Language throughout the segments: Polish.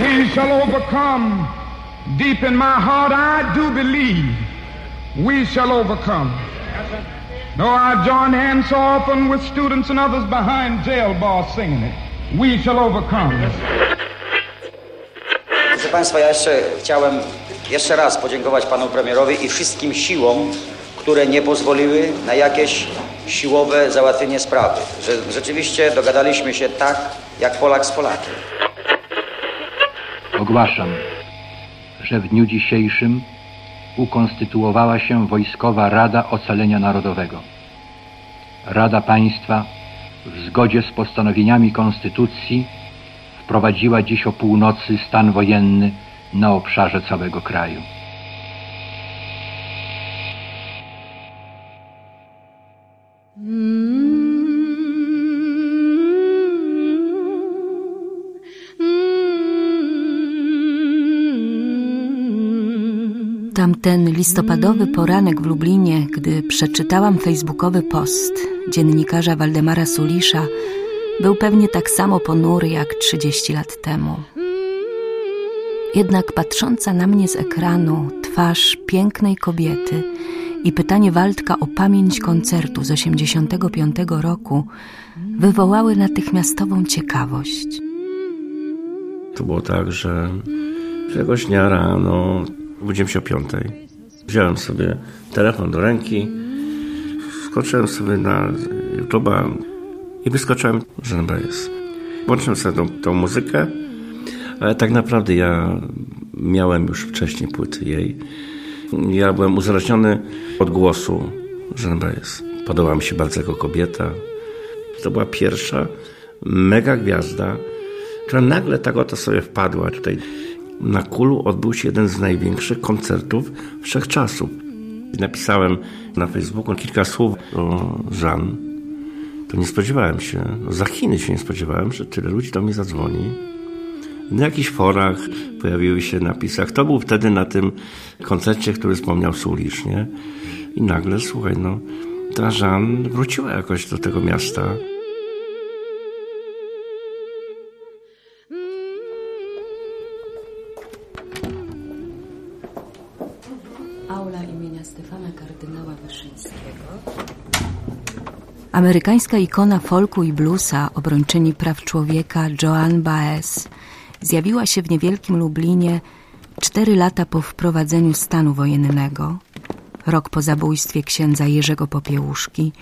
We shall overcome. Deep in my heart, I do believe we shall overcome. No, I join hands so often with students and others behind jail bars singing it. We shall overcome. Proszę Państwa, ja jeszcze chciałem jeszcze raz podziękować Panu Premierowi i wszystkim siłom, które nie pozwoliły na jakieś siłowe załatwienie sprawy. Że rzeczywiście dogadaliśmy się tak, jak Polak z Polakiem. Ogłaszam, że w dniu dzisiejszym ukonstytuowała się Wojskowa Rada Ocalenia Narodowego. Rada Państwa w zgodzie z postanowieniami Konstytucji wprowadziła dziś o północy stan wojenny na obszarze całego kraju. Tamten listopadowy poranek w Lublinie, gdy przeczytałam facebookowy post dziennikarza Waldemara Sulisza, był pewnie tak samo ponury jak 30 lat temu. Jednak patrząca na mnie z ekranu twarz pięknej kobiety i pytanie Waldka o pamięć koncertu z 85 roku wywołały natychmiastową ciekawość. To było tak, że któregoś dnia rano Budziłem się o piątej. Wziąłem sobie telefon do ręki, wskoczyłem sobie na YouTube'a i wyskoczyłem, że dobra jest. Włączyłem sobie tą, tą muzykę, ale tak naprawdę ja miałem już wcześniej płyty jej. Ja byłem uzależniony od głosu, że dobra jest. Podobała mi się bardzo jako kobieta. To była pierwsza mega gwiazda, która nagle tak oto sobie wpadła tutaj na Kulu odbył się jeden z największych koncertów wszechczasów. Napisałem na Facebooku kilka słów o Jean. To nie spodziewałem się, no za Chiny się nie spodziewałem, że tyle ludzi do mnie zadzwoni. Na jakichś forach pojawiły się napisach. To był wtedy na tym koncercie, który wspomniał Sulisz, nie? I nagle, słuchaj, no, ta Jean wróciła jakoś do tego miasta. Amerykańska ikona folku i bluesa, obrończyni praw człowieka Joan Baez zjawiła się w niewielkim Lublinie cztery lata po wprowadzeniu stanu wojennego, rok po zabójstwie księdza Jerzego Popiełuszki,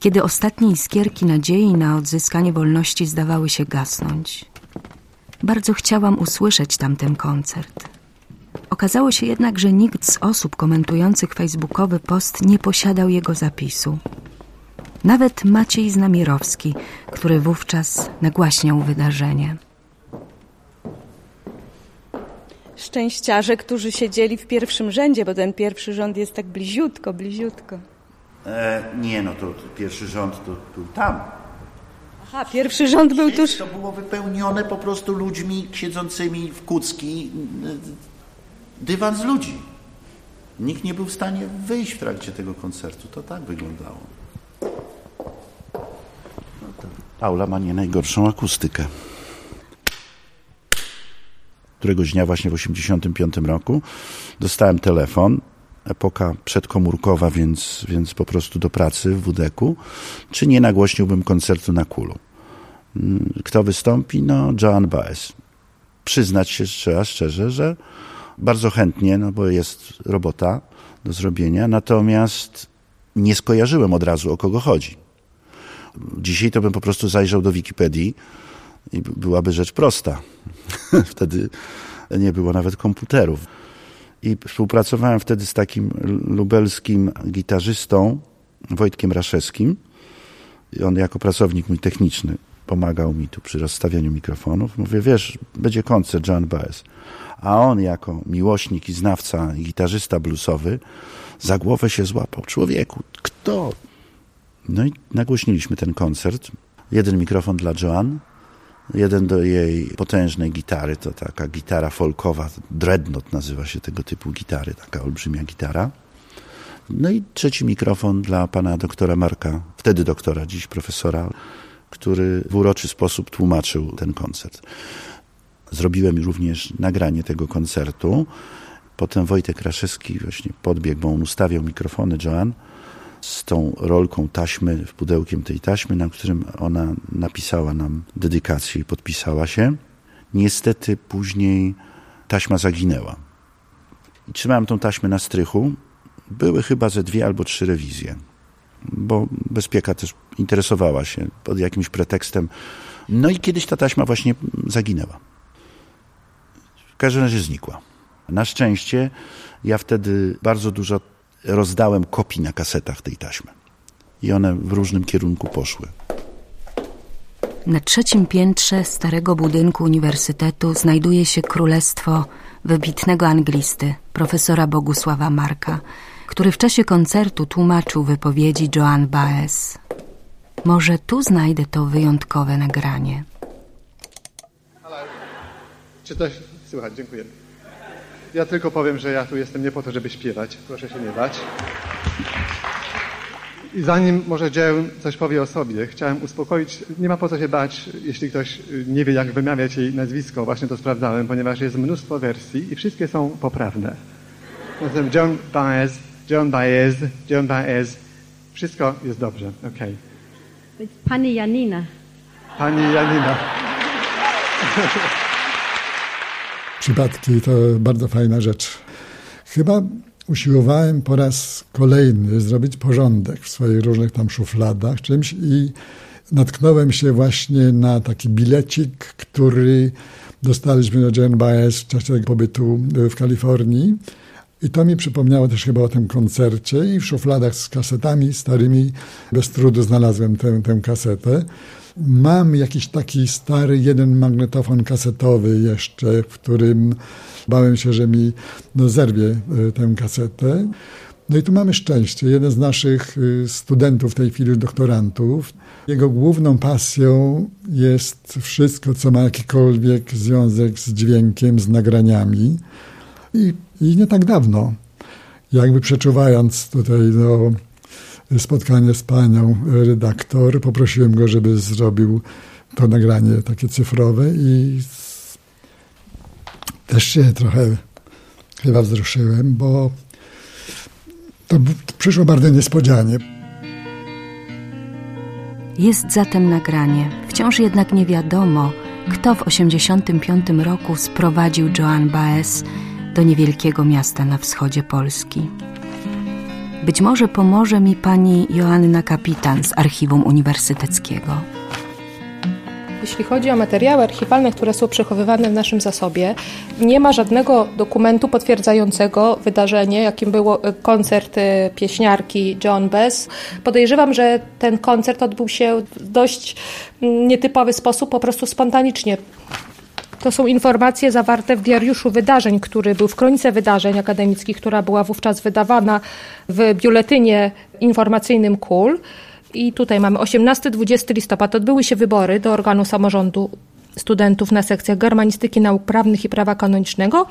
kiedy ostatnie iskierki nadziei na odzyskanie wolności zdawały się gasnąć. Bardzo chciałam usłyszeć tamten koncert. Okazało się jednak, że nikt z osób komentujących facebookowy post nie posiadał jego zapisu. Nawet Maciej Znamierowski, który wówczas nagłaśniał wydarzenie. Szczęściarze, którzy siedzieli w pierwszym rzędzie, bo ten pierwszy rząd jest tak bliziutko, bliziutko. E, nie, no to pierwszy rząd to był tam. Aha, pierwszy rząd był tuż... To było wypełnione po prostu ludźmi siedzącymi w kucki. Dywan z ludzi. Nikt nie był w stanie wyjść w trakcie tego koncertu. To tak wyglądało. Aula ma nie najgorszą akustykę. Któregoś dnia właśnie w 1985 roku dostałem telefon, epoka przedkomórkowa, więc, więc po prostu do pracy w WDK-u, czy nie nagłośniłbym koncertu na Kulu. Kto wystąpi? No, Joan Baez. Przyznać się trzeba szczerze, że bardzo chętnie, no bo jest robota do zrobienia, natomiast nie skojarzyłem od razu, o kogo chodzi. Dzisiaj to bym po prostu zajrzał do Wikipedii i byłaby rzecz prosta. wtedy nie było nawet komputerów. I współpracowałem wtedy z takim lubelskim gitarzystą Wojtkiem Raszewskim. I on jako pracownik mój techniczny pomagał mi tu przy rozstawianiu mikrofonów. Mówię, wiesz, będzie koncert John Baez. A on jako miłośnik i znawca i gitarzysta bluesowy za głowę się złapał. Człowieku, kto? No i nagłośniliśmy ten koncert. Jeden mikrofon dla Joan, jeden do jej potężnej gitary, to taka gitara folkowa, dreadnought nazywa się tego typu gitary, taka olbrzymia gitara. No i trzeci mikrofon dla pana doktora Marka, wtedy doktora, dziś profesora, który w uroczy sposób tłumaczył ten koncert. Zrobiłem również nagranie tego koncertu. Potem Wojtek Kraszewski właśnie podbiegł, bo on ustawiał mikrofony Joan z tą rolką taśmy, w pudełkiem tej taśmy, na którym ona napisała nam dedykację i podpisała się. Niestety później taśma zaginęła. I trzymałem tą taśmę na strychu. Były chyba ze dwie albo trzy rewizje, bo bezpieka też interesowała się pod jakimś pretekstem. No i kiedyś ta taśma właśnie zaginęła. W każdym razie znikła. Na szczęście ja wtedy bardzo dużo rozdałem kopii na kasetach tej taśmy. I one w różnym kierunku poszły. Na trzecim piętrze starego budynku uniwersytetu znajduje się królestwo wybitnego anglisty, profesora Bogusława Marka, który w czasie koncertu tłumaczył wypowiedzi Joan Baez. Może tu znajdę to wyjątkowe nagranie. Czy to słychać? Dziękuję. Ja tylko powiem, że ja tu jestem nie po to, żeby śpiewać. Proszę się nie bać. I zanim może Joan coś powie o sobie, chciałem uspokoić, nie ma po co się bać, jeśli ktoś nie wie, jak wymawiać jej nazwisko. Właśnie to sprawdzałem, ponieważ jest mnóstwo wersji i wszystkie są poprawne. Zatem Joan Baez, Joan Baez, Joan Baez. Wszystko jest dobrze, okej. Okay. Pani Janina. Pani Janina. Przypadki to bardzo fajna rzecz. Chyba usiłowałem po raz kolejny zrobić porządek w swoich różnych tam szufladach czymś i natknąłem się właśnie na taki bilecik, który dostaliśmy do Jen Baez w czasie pobytu w Kalifornii. I to mi przypomniało też chyba o tym koncercie i w szufladach z kasetami starymi bez trudu znalazłem tę, tę kasetę. Mam jakiś taki stary jeden magnetofon kasetowy jeszcze, w którym bałem się, że mi no, zerwie e, tę kasetę. No i tu mamy szczęście. Jeden z naszych e, studentów, w tej chwili doktorantów, jego główną pasją jest wszystko, co ma jakikolwiek związek z dźwiękiem, z nagraniami. I, i nie tak dawno, jakby przeczuwając tutaj no, spotkanie z panią redaktor. Poprosiłem go, żeby zrobił to nagranie takie cyfrowe i też się trochę chyba wzruszyłem, bo to przyszło bardzo niespodzianie. Jest zatem nagranie. Wciąż jednak nie wiadomo, kto w 1985 roku sprowadził Joan Baez do niewielkiego miasta na wschodzie Polski. Być może pomoże mi pani Joanna Kapitan z Archiwum Uniwersyteckiego. Jeśli chodzi o materiały archiwalne, które są przechowywane w naszym zasobie, nie ma żadnego dokumentu potwierdzającego wydarzenie, jakim był e, koncert e, pieśniarki John Bess. Podejrzewam, że ten koncert odbył się w dość mm, nietypowy sposób, po prostu spontanicznie. To są informacje zawarte w diariuszu wydarzeń, który był w kronice wydarzeń akademickich, która była wówczas wydawana w biuletynie informacyjnym KUL. I tutaj mamy 18-20 listopad. Odbyły się wybory do organu samorządu studentów na sekcjach germanistyki, nauk prawnych i prawa kanonicznego.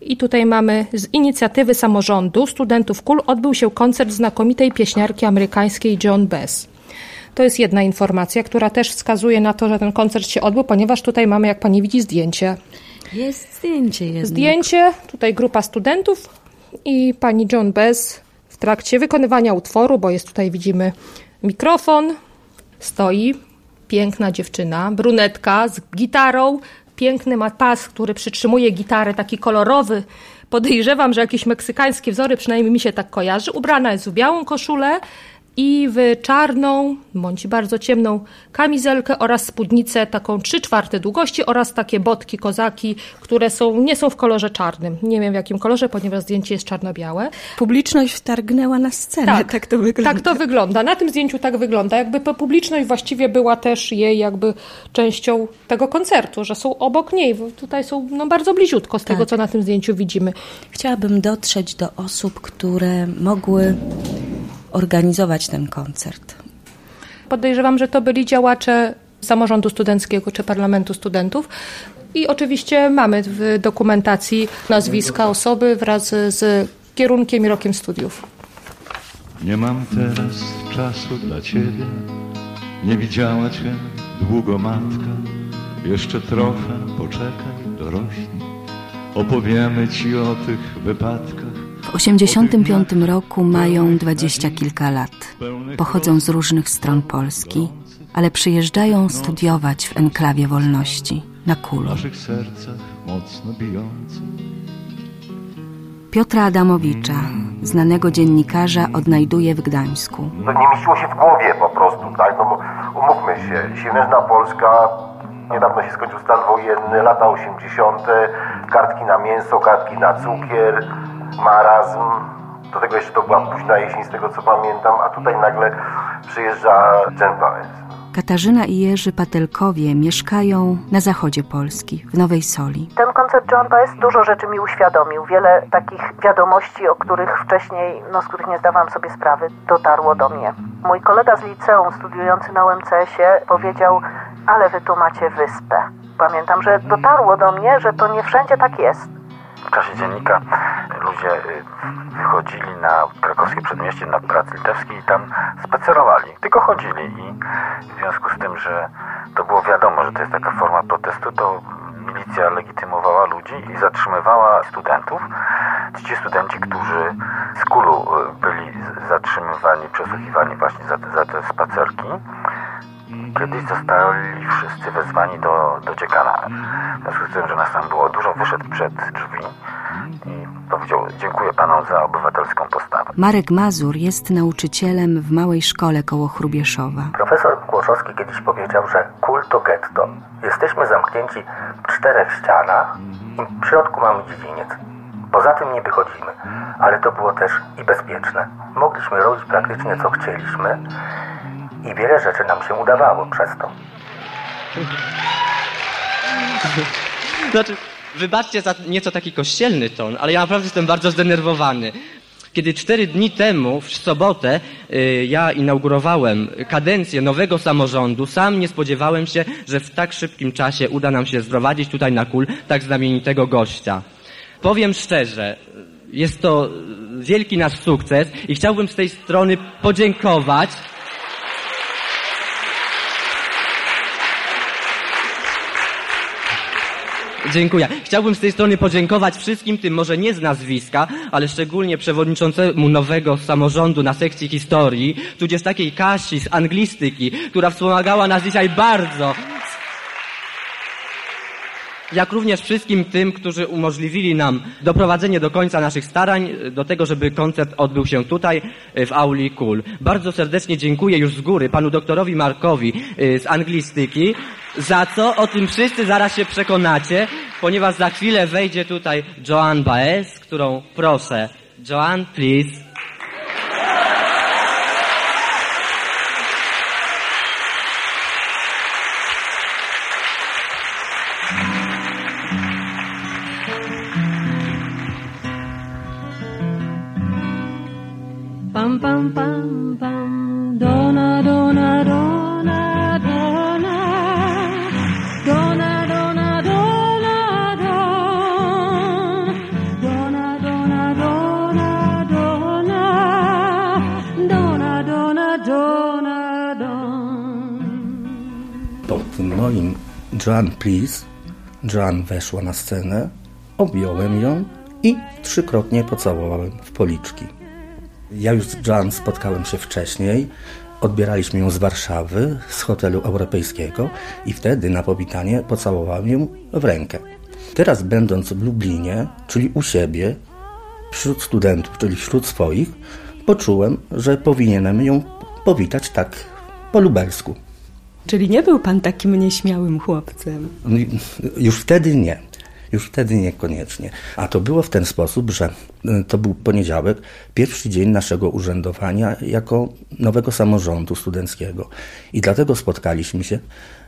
I tutaj mamy z inicjatywy samorządu studentów KUL odbył się koncert znakomitej pieśniarki amerykańskiej John Bess. To jest jedna informacja, która też wskazuje na to, że ten koncert się odbył, ponieważ tutaj mamy, jak pani widzi, zdjęcie. Jest zdjęcie jednak. Zdjęcie, tutaj grupa studentów i pani John Bess w trakcie wykonywania utworu, bo jest tutaj, widzimy, mikrofon, stoi piękna dziewczyna, brunetka z gitarą, piękny ma pas, który przytrzymuje gitarę, taki kolorowy. Podejrzewam, że jakieś meksykańskie wzory, przynajmniej mi się tak kojarzy. Ubrana jest w białą koszulę, i w czarną bądź bardzo ciemną kamizelkę oraz spódnicę taką 3 czwarte długości oraz takie botki kozaki, które są, nie są w kolorze czarnym. Nie wiem w jakim kolorze, ponieważ zdjęcie jest czarno-białe. Publiczność wtargnęła na scenę, tak, tak to wygląda. Tak to wygląda. Na tym zdjęciu tak wygląda. Jakby publiczność właściwie była też jej jakby częścią tego koncertu, że są obok niej. Tutaj są no, bardzo bliziutko z tak. tego, co na tym zdjęciu widzimy. Chciałabym dotrzeć do osób, które mogły organizować ten koncert? Podejrzewam, że to byli działacze samorządu studenckiego czy parlamentu studentów. I oczywiście mamy w dokumentacji nazwiska osoby wraz z kierunkiem i rokiem studiów. Nie mam teraz czasu dla ciebie, nie widziała cię długo matka, jeszcze trochę poczekaj, dorośli. Opowiemy ci o tych wypadkach. W 85 roku mają dwadzieścia kilka lat. Pochodzą z różnych stron Polski, ale przyjeżdżają studiować w enklawie wolności na Kulu. Piotra Adamowicza, znanego dziennikarza, odnajduje w Gdańsku. To nie mieściło się w głowie po prostu, tak? No bo umówmy się, mężna Polska, niedawno się skończył stan wojenny, lata 80., kartki na mięso, kartki na cukier, marazm. Do tego jeszcze to była późna jesień, z tego co pamiętam, a tutaj nagle przyjeżdża Jen Paez. Katarzyna i Jerzy Patelkowie mieszkają na zachodzie Polski, w Nowej Soli. Ten koncert John Baez dużo rzeczy mi uświadomił. Wiele takich wiadomości, o których wcześniej, no, z których nie zdawałam sobie sprawy, dotarło do mnie. Mój kolega z liceum studiujący na UMCS-ie powiedział, ale wy tu macie wyspę. Pamiętam, że dotarło do mnie, że to nie wszędzie tak jest. W czasie dziennika ludzie y, wychodzili na krakowskie przedmieście, na plac litewski i tam spacerowali. Tylko chodzili i w związku z tym, że to było wiadomo, że to jest taka forma protestu, to milicja legitymowała ludzi i zatrzymywała studentów. Ci studenci, którzy z kulu y, byli zatrzymywani, przesłuchiwani właśnie za, za te spacerki, kiedyś zostali wszyscy wezwani do, do dziekana. W związku z tym, że nas tam było dużo, wyszedł przed drzwi i powiedział dziękuję panom za obywatelską postawę. Marek Mazur jest nauczycielem w małej szkole koło Chrubieszowa. Profesor Głoszowski kiedyś powiedział, że kult to getto. Jesteśmy zamknięci w czterech ścianach i w środku mamy dziedziniec. Poza tym nie wychodzimy, ale to było też i bezpieczne. Mogliśmy robić praktycznie co chcieliśmy i wiele rzeczy nam się udawało przez to. Znaczy, wybaczcie za nieco taki kościelny ton, ale ja naprawdę jestem bardzo zdenerwowany. Kiedy cztery dni temu, w sobotę, y, ja inaugurowałem kadencję nowego samorządu, sam nie spodziewałem się, że w tak szybkim czasie uda nam się sprowadzić tutaj na kul tak znamienitego gościa. Powiem szczerze, jest to wielki nasz sukces i chciałbym z tej strony podziękować Dziękuję. Chciałbym z tej strony podziękować wszystkim tym, może nie z nazwiska, ale szczególnie przewodniczącemu nowego samorządu na sekcji historii, tudzież takiej Kasi z anglistyki, która wspomagała nas dzisiaj bardzo. Jak również wszystkim tym, którzy umożliwili nam doprowadzenie do końca naszych starań, do tego, żeby koncert odbył się tutaj, w auli KUL. Bardzo serdecznie dziękuję już z góry panu doktorowi Markowi y, z anglistyki, za co o tym wszyscy zaraz się przekonacie, ponieważ za chwilę wejdzie tutaj Joan Baez, którą proszę. Joan, please. Pam pam pam dona dona dona dona. Dona dona dona dona. Dona dona dona dona. Dona dona dona. Po tym moim Please, Joan weszła na scenę, objąłem ją i trzykrotnie pocałowałem w policzki. Ja już z Joan spotkałem się wcześniej. Odbieraliśmy ją z Warszawy, z hotelu europejskiego i wtedy na powitanie pocałowałem ją w rękę. Teraz będąc w Lublinie, czyli u siebie, wśród studentów, czyli wśród swoich, poczułem, że powinienem ją powitać tak po lubelsku. Czyli nie był pan takim nieśmiałym chłopcem. No Już wtedy nie. Już wtedy niekoniecznie. A to było w ten sposób, że y, to był poniedziałek, pierwszy dzień naszego urzędowania jako nowego samorządu studenckiego. I dlatego spotkaliśmy się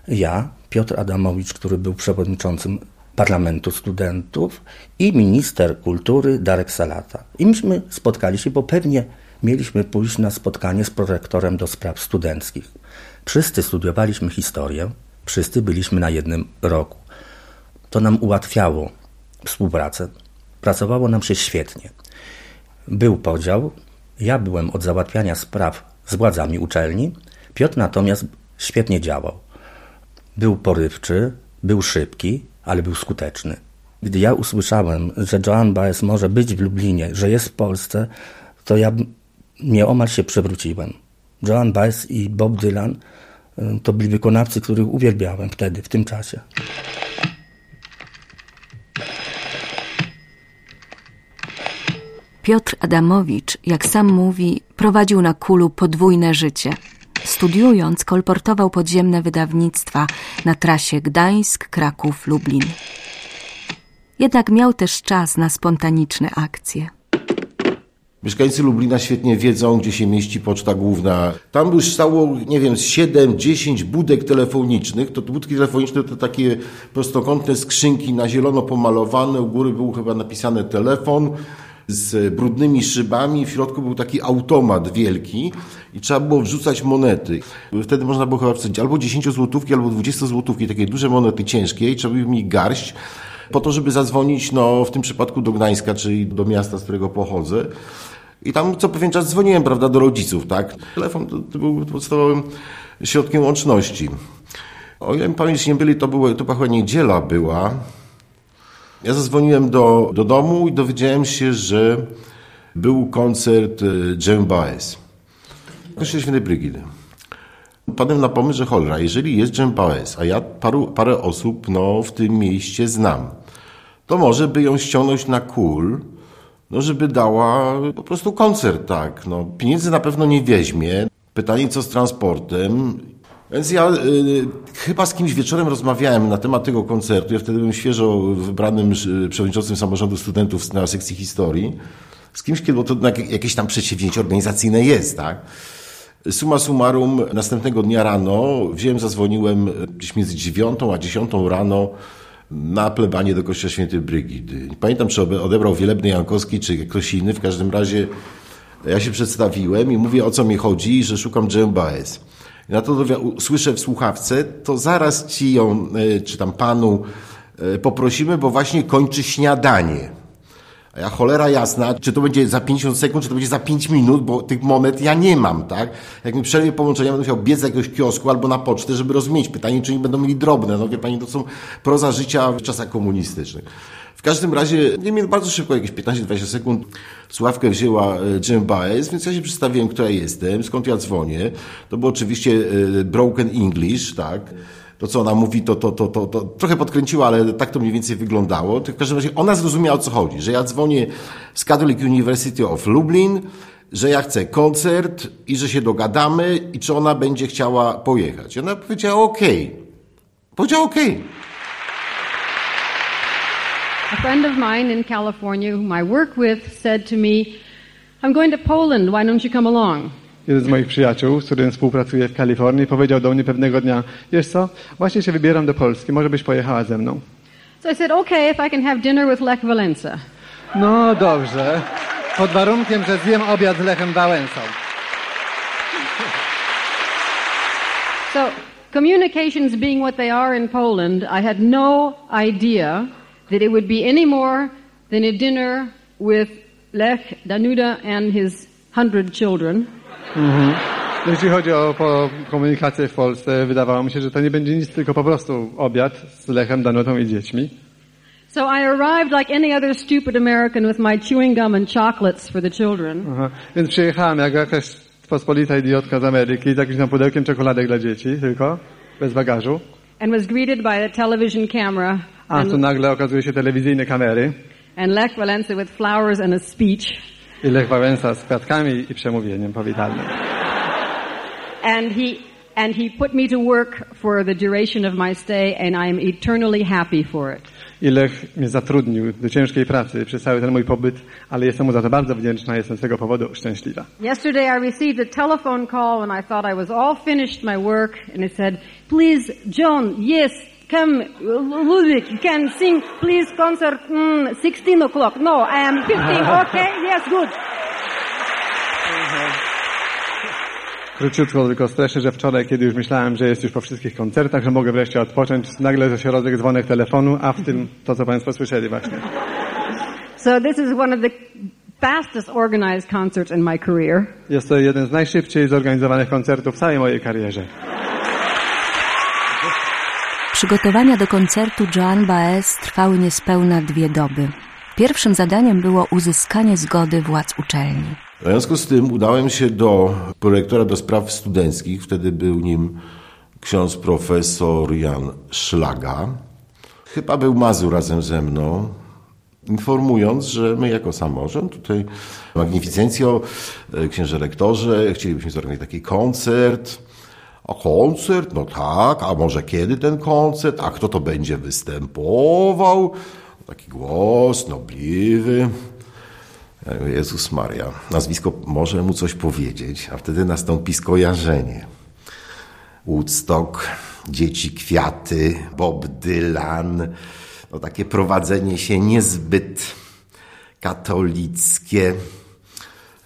ja, Piotr Adamowicz, który był przewodniczącym Parlamentu Studentów i minister kultury Darek Salata. I myśmy spotkali się, bo pewnie mieliśmy pójść na spotkanie z prorektorem do spraw studenckich. Wszyscy studiowaliśmy historię, wszyscy byliśmy na jednym roku. To nam ułatwiało współpracę. Pracowało nam się świetnie. Był podział. Ja byłem od załatwiania spraw z władzami uczelni. Piotr natomiast świetnie działał. Był porywczy, był szybki, ale był skuteczny. Gdy ja usłyszałem, że Joan Baez może być w Lublinie, że jest w Polsce, to ja nieomal się przewróciłem. Joan Baez i Bob Dylan y, to byli wykonawcy, których uwielbiałem wtedy, w tym czasie. Piotr Adamowicz, jak sam mówi, prowadził na kulu podwójne życie. Studiując, kolportował podziemne wydawnictwa na trasie Gdańsk, Kraków, Lublin. Jednak miał też czas na spontaniczne akcje. Mieszkańcy Lublina świetnie wiedzą, gdzie się mieści poczta główna. Tam już stało, nie wiem, 7-10 budek telefonicznych. To budki telefoniczne to takie prostokątne skrzynki na zielono pomalowane. U góry był chyba napisane telefon z brudnymi szybami. W środku był taki automat wielki i trzeba było wrzucać monety. Wtedy można było chyba wsadzić albo 10 złotówki, albo 20 złotówki, takie duże monety ciężkie i trzeba było mieć garść po to, żeby zadzwonić, no w tym przypadku do Gdańska, czyli do miasta, z którego pochodzę. I tam co pewien czas dzwoniłem, prawda, do rodziców, tak? Telefon to, to był podstawowym środkiem łączności. O ile mi pamięć nie byli, to, było, to chyba niedziela była. Ja zadzwoniłem do, do domu i dowiedziałem się, że był koncert Jam Baez. Kościół Świętej Brygidy. Padłem na pomysł, że cholera, jeżeli jest Jam Baez, a ja paru, parę osób no, w tym mieście znam, to może by ją ściągnąć na kul, no żeby dała po prostu koncert, tak. No, pieniędzy na pewno nie weźmie. Pytanie, co z transportem. Więc ja y, chyba z kimś wieczorem rozmawiałem na temat tego koncertu. Ja wtedy byłem świeżo wybranym y, przewodniczącym samorządu studentów na sekcji historii. Z kimś, bo to jakieś tam przedsięwzięcie organizacyjne jest, tak. Suma summarum, następnego dnia rano wziąłem, zadzwoniłem gdzieś między dziewiątą a dziesiątą rano na plebanie do Kościoła Świętej Brygidy. Pamiętam, czy odebrał Wielebny Jankowski, czy ktoś inny. W każdym razie ja się przedstawiłem i mówię, o co mi chodzi, że szukam Jane Na to słyszę w słuchawce, to zaraz ci ją, e, czy tam panu e, poprosimy, bo właśnie kończy śniadanie. A ja cholera jasna, czy to będzie za 50 sekund, czy to będzie za 5 minut, bo tych monet ja nie mam, tak? Jak mi przerwie połączenia, będę musiał biec do jakiegoś kiosku albo na pocztę, żeby rozmienić. Pytanie, czy oni będą mieli drobne. No wie pani, to są proza życia w czasach komunistycznych. W każdym razie, nie wiem, bardzo szybko, jakieś 15-20 sekund, Sławkę wzięła e, Jim Baez, więc ja się przedstawiłem, kto ja jestem, skąd ja dzwonię. To było oczywiście e, broken English, tak? to, co ona mówi, to, to, to, to, to trochę podkręciła, ale tak to mniej więcej wyglądało. W każdym razie ona zrozumiała, o co chodzi, że ja dzwonię z Catholic University of Lublin, że ja chcę koncert i że się dogadamy i czy ona będzie chciała pojechać. I ona powiedziała OK. Powiedziała OK. A friend of mine in California, whom I work with, said to me, I'm going to Poland, why don't you come along? jeden z moich przyjaciół, z którym współpracuję w Kalifornii, powiedział do mnie pewnego dnia, wiesz co, właśnie się wybieram do Polski, może byś pojechała ze mną. So I said, okay, if I can have dinner with Lech Walesa. No dobrze, pod warunkiem, że zjem obiad z Lechem Wałęsą. So, communications being what they are in Poland, I had no idea that it would be any more than a dinner with Lech, Danuda and his hundred children. Mhm. No, jeśli chodzi o komunikację w Polsce, wydawało mi się, że to nie będzie nic, tylko po prostu obiad z Lechem, Danutą i dziećmi. So I arrived like any other stupid American with my chewing gum and chocolates for the children. Aha. Więc przyjechałem jak jakaś pospolita idiotka z Ameryki z jakimś tam pudełkiem czekoladek dla dzieci, tylko, bez bagażu. And was greeted by a television camera. A tu nagle okazuje się telewizyjne kamery. And Lech Walesa with flowers and a speech. I Lech Wałęsa z kwiatkami i przemówieniem powitalnym. And he and he put me to work for the duration of my stay and I am eternally happy for it. I Lech mnie zatrudnił do ciężkiej pracy przez cały ten mój pobyt, ale jestem mu za to bardzo wdzięczna, jestem z tego powodu szczęśliwa. Yesterday I received a telephone call when I thought I was all finished my work and it said, "Please John, yes, come Ludwig, you can sing please concert mm, 16 o'clock. No, I am 15. Okay, yes, good." Króciutko tylko streszę, że wczoraj, kiedy już myślałem, że jest już po wszystkich koncertach, że mogę wreszcie odpocząć, nagle ze środek dzwonek telefonu, a w tym to, co Państwo słyszeli właśnie. So this is one of the fastest organized concerts in my career. Jest to jeden z najszybciej zorganizowanych koncertów w całej mojej karierze. Przygotowania do koncertu Joan Baez trwały niespełna dwie doby. Pierwszym zadaniem było uzyskanie zgody władz uczelni. W związku z tym udałem się do prorektora do spraw studenckich, wtedy był nim ksiądz profesor Jan Szlaga. Chyba był Mazur razem ze mną, informując, że my jako samorząd, tutaj Magnificencjo, e, księże rektorze, chcielibyśmy zorganizować taki koncert. A koncert? No tak, a może kiedy ten koncert? A kto to będzie występował? Taki głos nobliwy. Jezus Maria, nazwisko może mu coś powiedzieć, a wtedy nastąpi skojarzenie. Woodstock, dzieci kwiaty, Bob Dylan, no takie prowadzenie się niezbyt katolickie.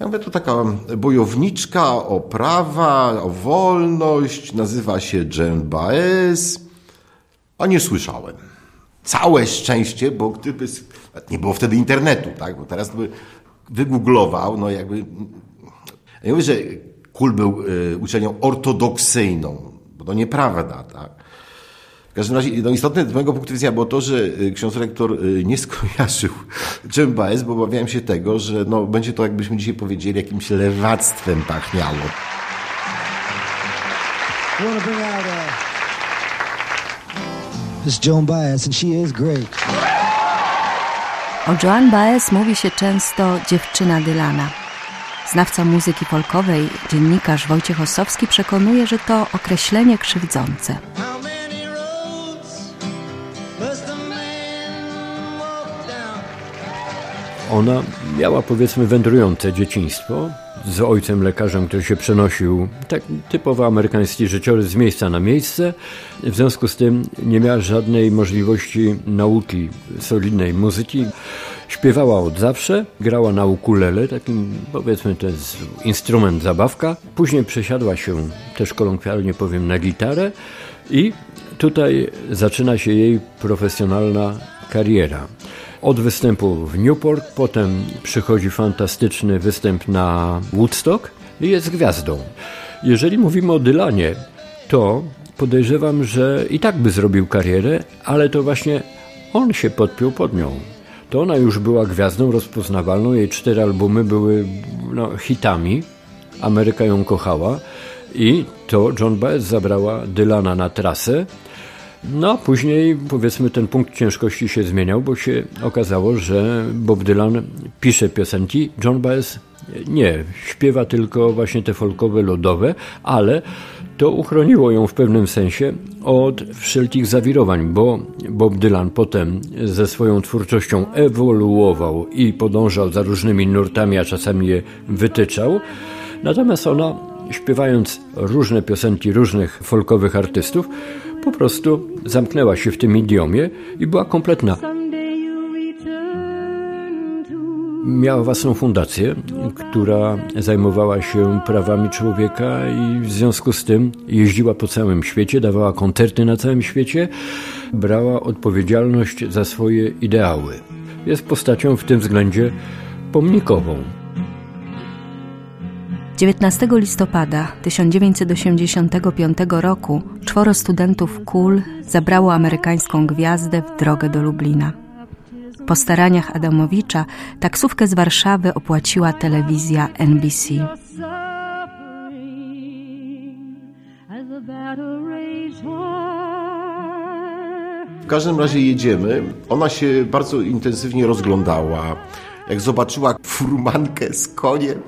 Ja mówię, to taka bojowniczka o prawa, o wolność, nazywa się Jen Baez, a nie słyszałem. Całe szczęście, bo gdyby, nie było wtedy internetu, tak, bo teraz by wygooglował, no jakby, ja mówię, że Kul był y, uczelnią ortodoksyjną, bo to nieprawda, tak. W każdym razie, no istotne z mojego punktu widzenia było to, że y, ksiądz rektor y, nie skojarzył Dżemba S, bo obawiałem się tego, że no, będzie to, jakbyśmy dzisiaj powiedzieli, jakimś lewactwem pachniało. This is Joan Baez and she is great. O Joan Baez mówi się często dziewczyna Dylana. Znawca muzyki folkowej, dziennikarz Wojciech Ossowski przekonuje, że to określenie krzywdzące. Ona miała powiedzmy wędrujące dzieciństwo z ojcem lekarzem, który się przenosił, tak typowo amerykański życiorys z miejsca na miejsce. W związku z tym nie miała żadnej możliwości nauki solidnej muzyki. Śpiewała od zawsze, grała na ukulele, takim powiedzmy to jest instrument zabawka. Później przesiadła się, też kolokwialnie powiem, na gitarę i tutaj zaczyna się jej profesjonalna kariera. Od występu w Newport, potem przychodzi fantastyczny występ na Woodstock i jest gwiazdą. Jeżeli mówimy o Dylanie, to podejrzewam, że i tak by zrobił karierę, ale to właśnie on się podpiął pod nią. To ona już była gwiazdą rozpoznawalną, jej cztery albumy były no, hitami, Ameryka ją kochała i to John Baez zabrała Dylana na trasę. No później powiedzmy ten punkt ciężkości się zmieniał, bo się okazało, że Bob Dylan pisze piosenki, John Baez nie, śpiewa tylko właśnie te folkowe, lodowe, ale to uchroniło ją w pewnym sensie od wszelkich zawirowań, bo Bob Dylan potem ze swoją twórczością ewoluował i podążał za różnymi nurtami, a czasami je wytyczał. Natomiast ona, śpiewając różne piosenki różnych folkowych artystów, po prostu zamknęła się w tym idiomie i była kompletna. Miała własną fundację, która zajmowała się prawami człowieka i w związku z tym jeździła po całym świecie, dawała koncerty na całym świecie, brała odpowiedzialność za swoje ideały. Jest postacią w tym względzie pomnikową. 19 listopada 1985 roku czworo studentów KUL zabrało amerykańską gwiazdę w drogę do Lublina. Po staraniach Adamowicza taksówkę z Warszawy opłaciła telewizja NBC. W każdym razie jedziemy. Ona się bardzo intensywnie rozglądała. Jak zobaczyła furmankę z koniem,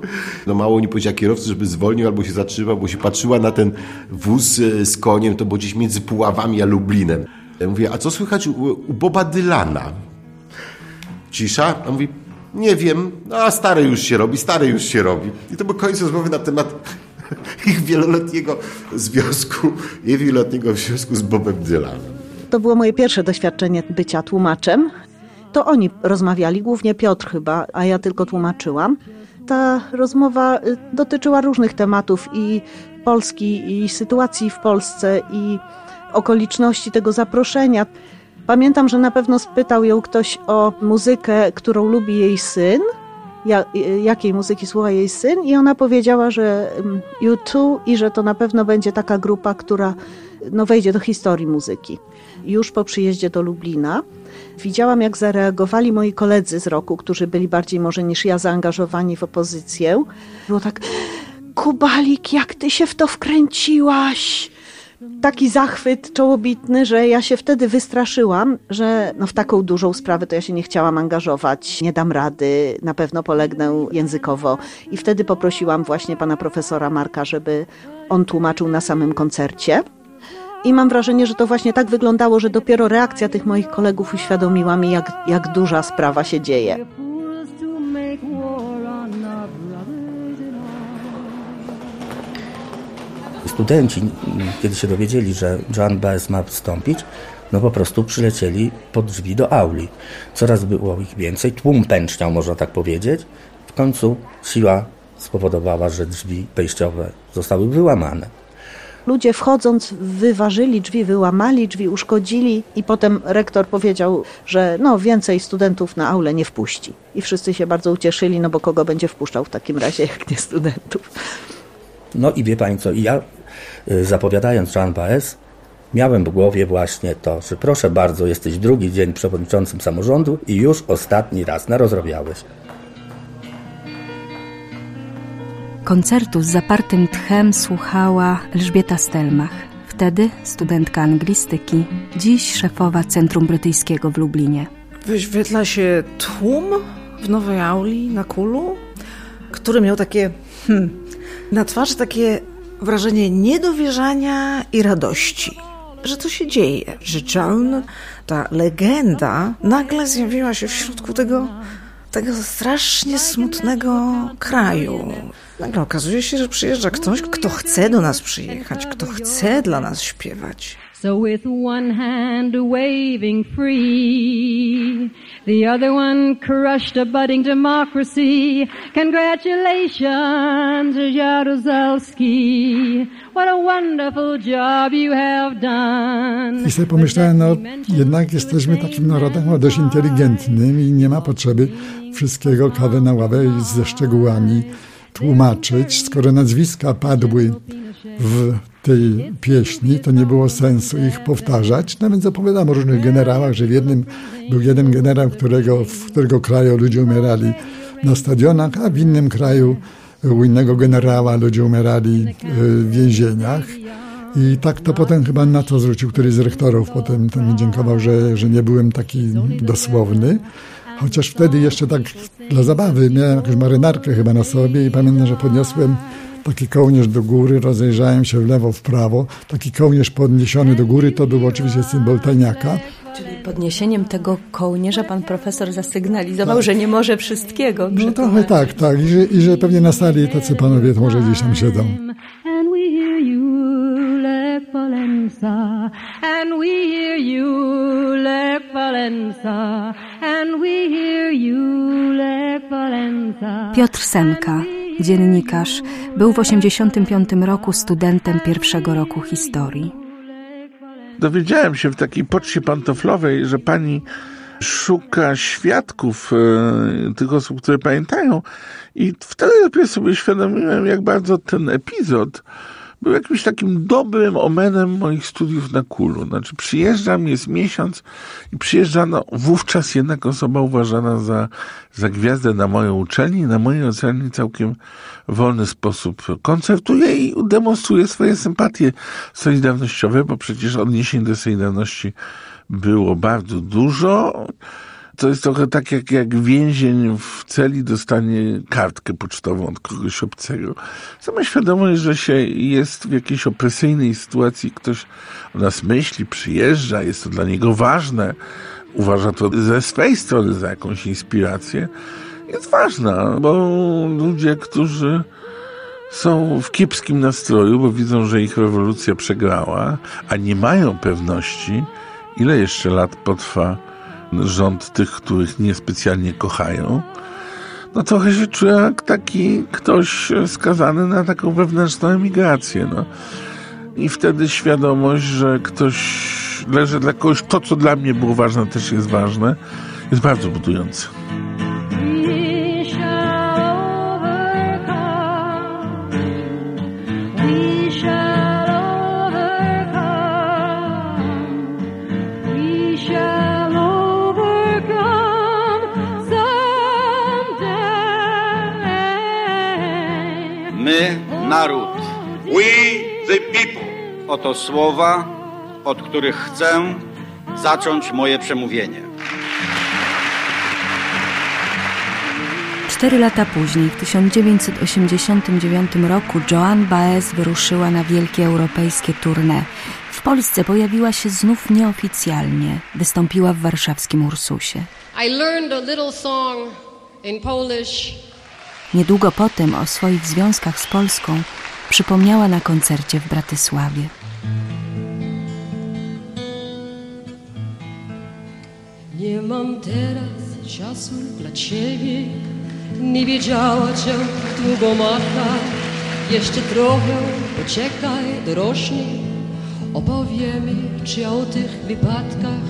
no mało nie powiedziała kierowcy, żeby zwolnił albo się zatrzymał, bo się patrzyła na ten wóz e, z koniem, to było gdzieś między Puławami a Lublinem. Ja mówię, a co słychać u, u Boba Dylana? Cisza. A mówi, nie wiem, a stary już się robi, stary już się robi. I to był koniec rozmowy na temat ich wieloletniego związku, jej wieloletniego związku z Bobem Dylanem. To było moje pierwsze doświadczenie bycia tłumaczem. To oni rozmawiali, głównie Piotr chyba, a ja tylko tłumaczyłam. Ta rozmowa y, dotyczyła różnych tematów i Polski, i sytuacji w Polsce, i okoliczności tego zaproszenia. Pamiętam, że na pewno spytał ją ktoś o muzykę, którą lubi jej syn, jakiej muzyki słucha jej syn, i ona powiedziała, że U2 i że to na pewno będzie taka grupa, która no, wejdzie do historii muzyki. Już po przyjeździe do Lublina widziałam, jak zareagowali moi koledzy z roku, którzy byli bardziej może niż ja zaangażowani w opozycję. Było tak, Kubalik, jak ty się w to wkręciłaś? Taki zachwyt czołobitny, że ja się wtedy wystraszyłam, że no w taką dużą sprawę to ja się nie chciałam angażować, nie dam rady, na pewno polegnę językowo. I wtedy poprosiłam właśnie pana profesora Marka, żeby on tłumaczył na samym koncercie. I mam wrażenie, że to właśnie tak wyglądało, że dopiero reakcja tych moich kolegów uświadomiła mi, jak, jak duża sprawa się dzieje. Studenci, kiedy się dowiedzieli, że Joan Baez ma wstąpić, no po prostu przylecieli pod drzwi do auli. Coraz było ich więcej, tłum pęczniał, można tak powiedzieć. W końcu siła spowodowała, że drzwi wejściowe zostały wyłamane. Ludzie wchodząc wyważyli drzwi, wyłamali drzwi, uszkodzili i potem rektor powiedział, że no więcej studentów na aulę nie wpuści. I wszyscy się bardzo ucieszyli, no bo kogo będzie wpuszczał w takim razie, jak nie studentów. No i wie pani co, ja y, zapowiadając Jean Baez, miałem w głowie właśnie to, że proszę bardzo, jesteś drugi dzień przewodniczącym samorządu i już ostatni raz narozrabiałeś. Koncertu z zapartym tchem słuchała Elżbieta Stelmach. Wtedy studentka anglistyki, dziś szefowa Centrum Brytyjskiego w Lublinie. Wyświetla się tłum w Nowej Auli na Kulu, który miał takie hmm, na twarzy takie wrażenie niedowierzania i radości, że to się dzieje, że Joan, ta legenda, nagle zjawiła się w środku tego, tego strasznie smutnego kraju. Nagle okazuje się, że przyjeżdża ktoś, kto chce do nas przyjechać, kto chce dla nas śpiewać. So with one hand waving free, the other one crushed a budding democracy. Congratulations, Jaruzelski. What a wonderful job you have done. I sobie pomyślałem, no jednak jesteśmy takim narodem dość inteligentnym i nie ma potrzeby wszystkiego kawę na ławę ze szczegółami tłumaczyć, skoro nazwiska padły w tej pieśni, to nie było sensu ich powtarzać. No więc opowiadam o różnych generałach, że w jednym był jeden generał, którego, w którego kraju ludzie umierali na stadionach, a w innym kraju u innego generała ludzie umierali w więzieniach. I tak to potem chyba na to zwrócił któryś z rektorów. Potem ten mi dziękował, że, że nie byłem taki dosłowny. Chociaż wtedy jeszcze tak dla zabawy miałem jakąś marynarkę chyba na sobie i pamiętam, że podniosłem taki kołnierz do góry, rozejrzałem się w lewo, w prawo. Taki kołnierz podniesiony do góry to był oczywiście symbol tajniaka. Czyli podniesieniem tego kołnierza pan profesor zasygnalizował, tak. że nie może wszystkiego No trochę tak, tak. I że, I że pewnie na sali tacy panowie to może gdzieś tam siedzą. Valenza, and we hear you, Lech Valenza, Piotr Semka, dziennikarz, był w 85 roku studentem pierwszego roku historii. Dowiedziałem się w takiej poczcie pantoflowej, że pani szuka świadków e, tych osób, które pamiętają i wtedy dopiero sobie uświadomiłem, jak bardzo ten epizod był jakimś takim dobrym omenem moich studiów na Kulu. Znaczy przyjeżdżam, jest miesiąc i przyjeżdżano wówczas jednak osoba uważana za, za gwiazdę na moją uczelni, na mojej uczelni całkiem wolny sposób koncertuje i demonstruje swoje sympatie solidarnościowe, bo przecież odniesień do Solidarności było bardzo dużo. To jest trochę tak, jak, jak więzień w celi dostanie kartkę pocztową od kogoś obcego. Sama świadomość, że się jest w jakiejś opresyjnej sytuacji, ktoś o nas myśli, przyjeżdża, jest to dla niego ważne, uważa to ze swej strony za jakąś inspirację, jest ważna, bo ludzie, którzy są w kiepskim nastroju, bo widzą, że ich rewolucja przegrała, a nie mają pewności, ile jeszcze lat potrwa rząd tych, których niespecjalnie kochają, no trochę się czuję jak taki ktoś skazany na taką wewnętrzną emigrację. No. I wtedy świadomość, że ktoś leży dla kogoś, to co dla mnie było ważne, też jest ważne, jest bardzo budujące. Naród. We, the people. Oto słowa, od których chcę zacząć moje przemówienie. Cztery lata później, w 1989 roku, Joan Baez wyruszyła na wielkie europejskie tournée. W Polsce pojawiła się znów nieoficjalnie. Wystąpiła w warszawskim Ursusie. I learned a little song in Polish. Niedługo potem o swoich związkach z Polską przypomniała na koncercie w Bratysławie. Nie mam teraz czasu dla ciebie, nie wiedziała cię długo matka. Jeszcze trochę poczekaj, dorośnij, opowiemy ci o tych wypadkach,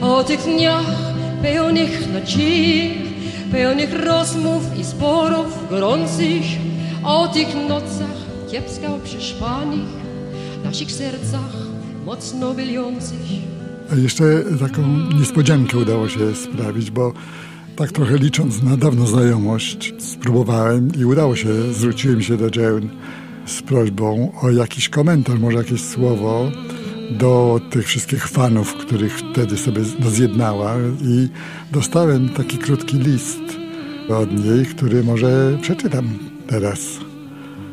o tych dniach pełnych nadziei, pełnych rozmów i sporów gorących, o tych nocach kiepsko przespanych, naszych sercach mocno bijących. A jeszcze taką niespodziankę udało się sprawić, bo tak trochę licząc na dawną znajomość, spróbowałem i udało się, zwróciłem się do Joan z prośbą o jakiś komentarz, może jakieś słowo do tych wszystkich fanów, których wtedy sobie no, zjednała i dostałem taki krótki list od niej, który może przeczytam teraz.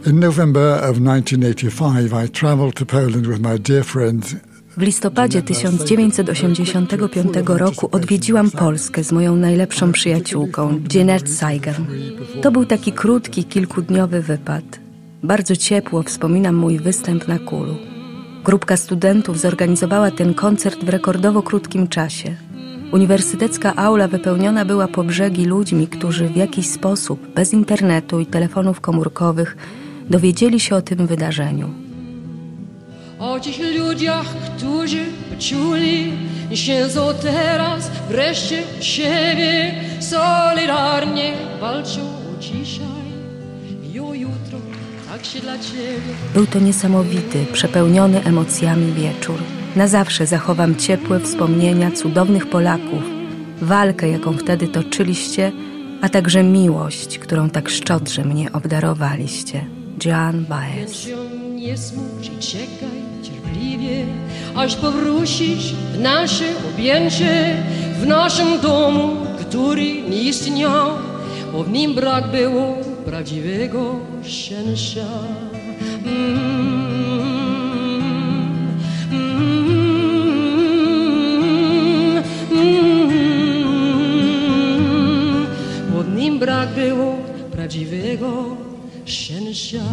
In November of 1985 I traveled to Poland with my dear friend w listopadzie 1985 roku odwiedziłam Polskę z moją najlepszą przyjaciółką, Jeanette Saigan. To był taki krótki, kilkudniowy wypad. Bardzo ciepło wspominam mój występ na Kulu. Grupka studentów zorganizowała ten koncert w rekordowo krótkim czasie. Uniwersytecka aula wypełniona była po brzegi ludźmi, którzy w jakiś sposób, bez internetu i telefonów komórkowych, dowiedzieli się o tym wydarzeniu. O tych ludziach, którzy poczuli, siedzą teraz wreszcie siebie, solidarnie walczą dzisiaj i o jutro, tak. Był to niesamowity, przepełniony emocjami wieczór. Na zawsze zachowam ciepłe wspomnienia cudownych Polaków, walkę, jaką wtedy toczyliście, a także miłość, którą tak szczodrze mnie obdarowaliście. Joan Baez. Nie smuć i czekaj cierpliwie, aż powrócisz w nasze objęcie, w naszym domu, który nie istniał, bo w nim brak było prawdziwego szczęścia. Mm. brak było prawdziwego szczęścia.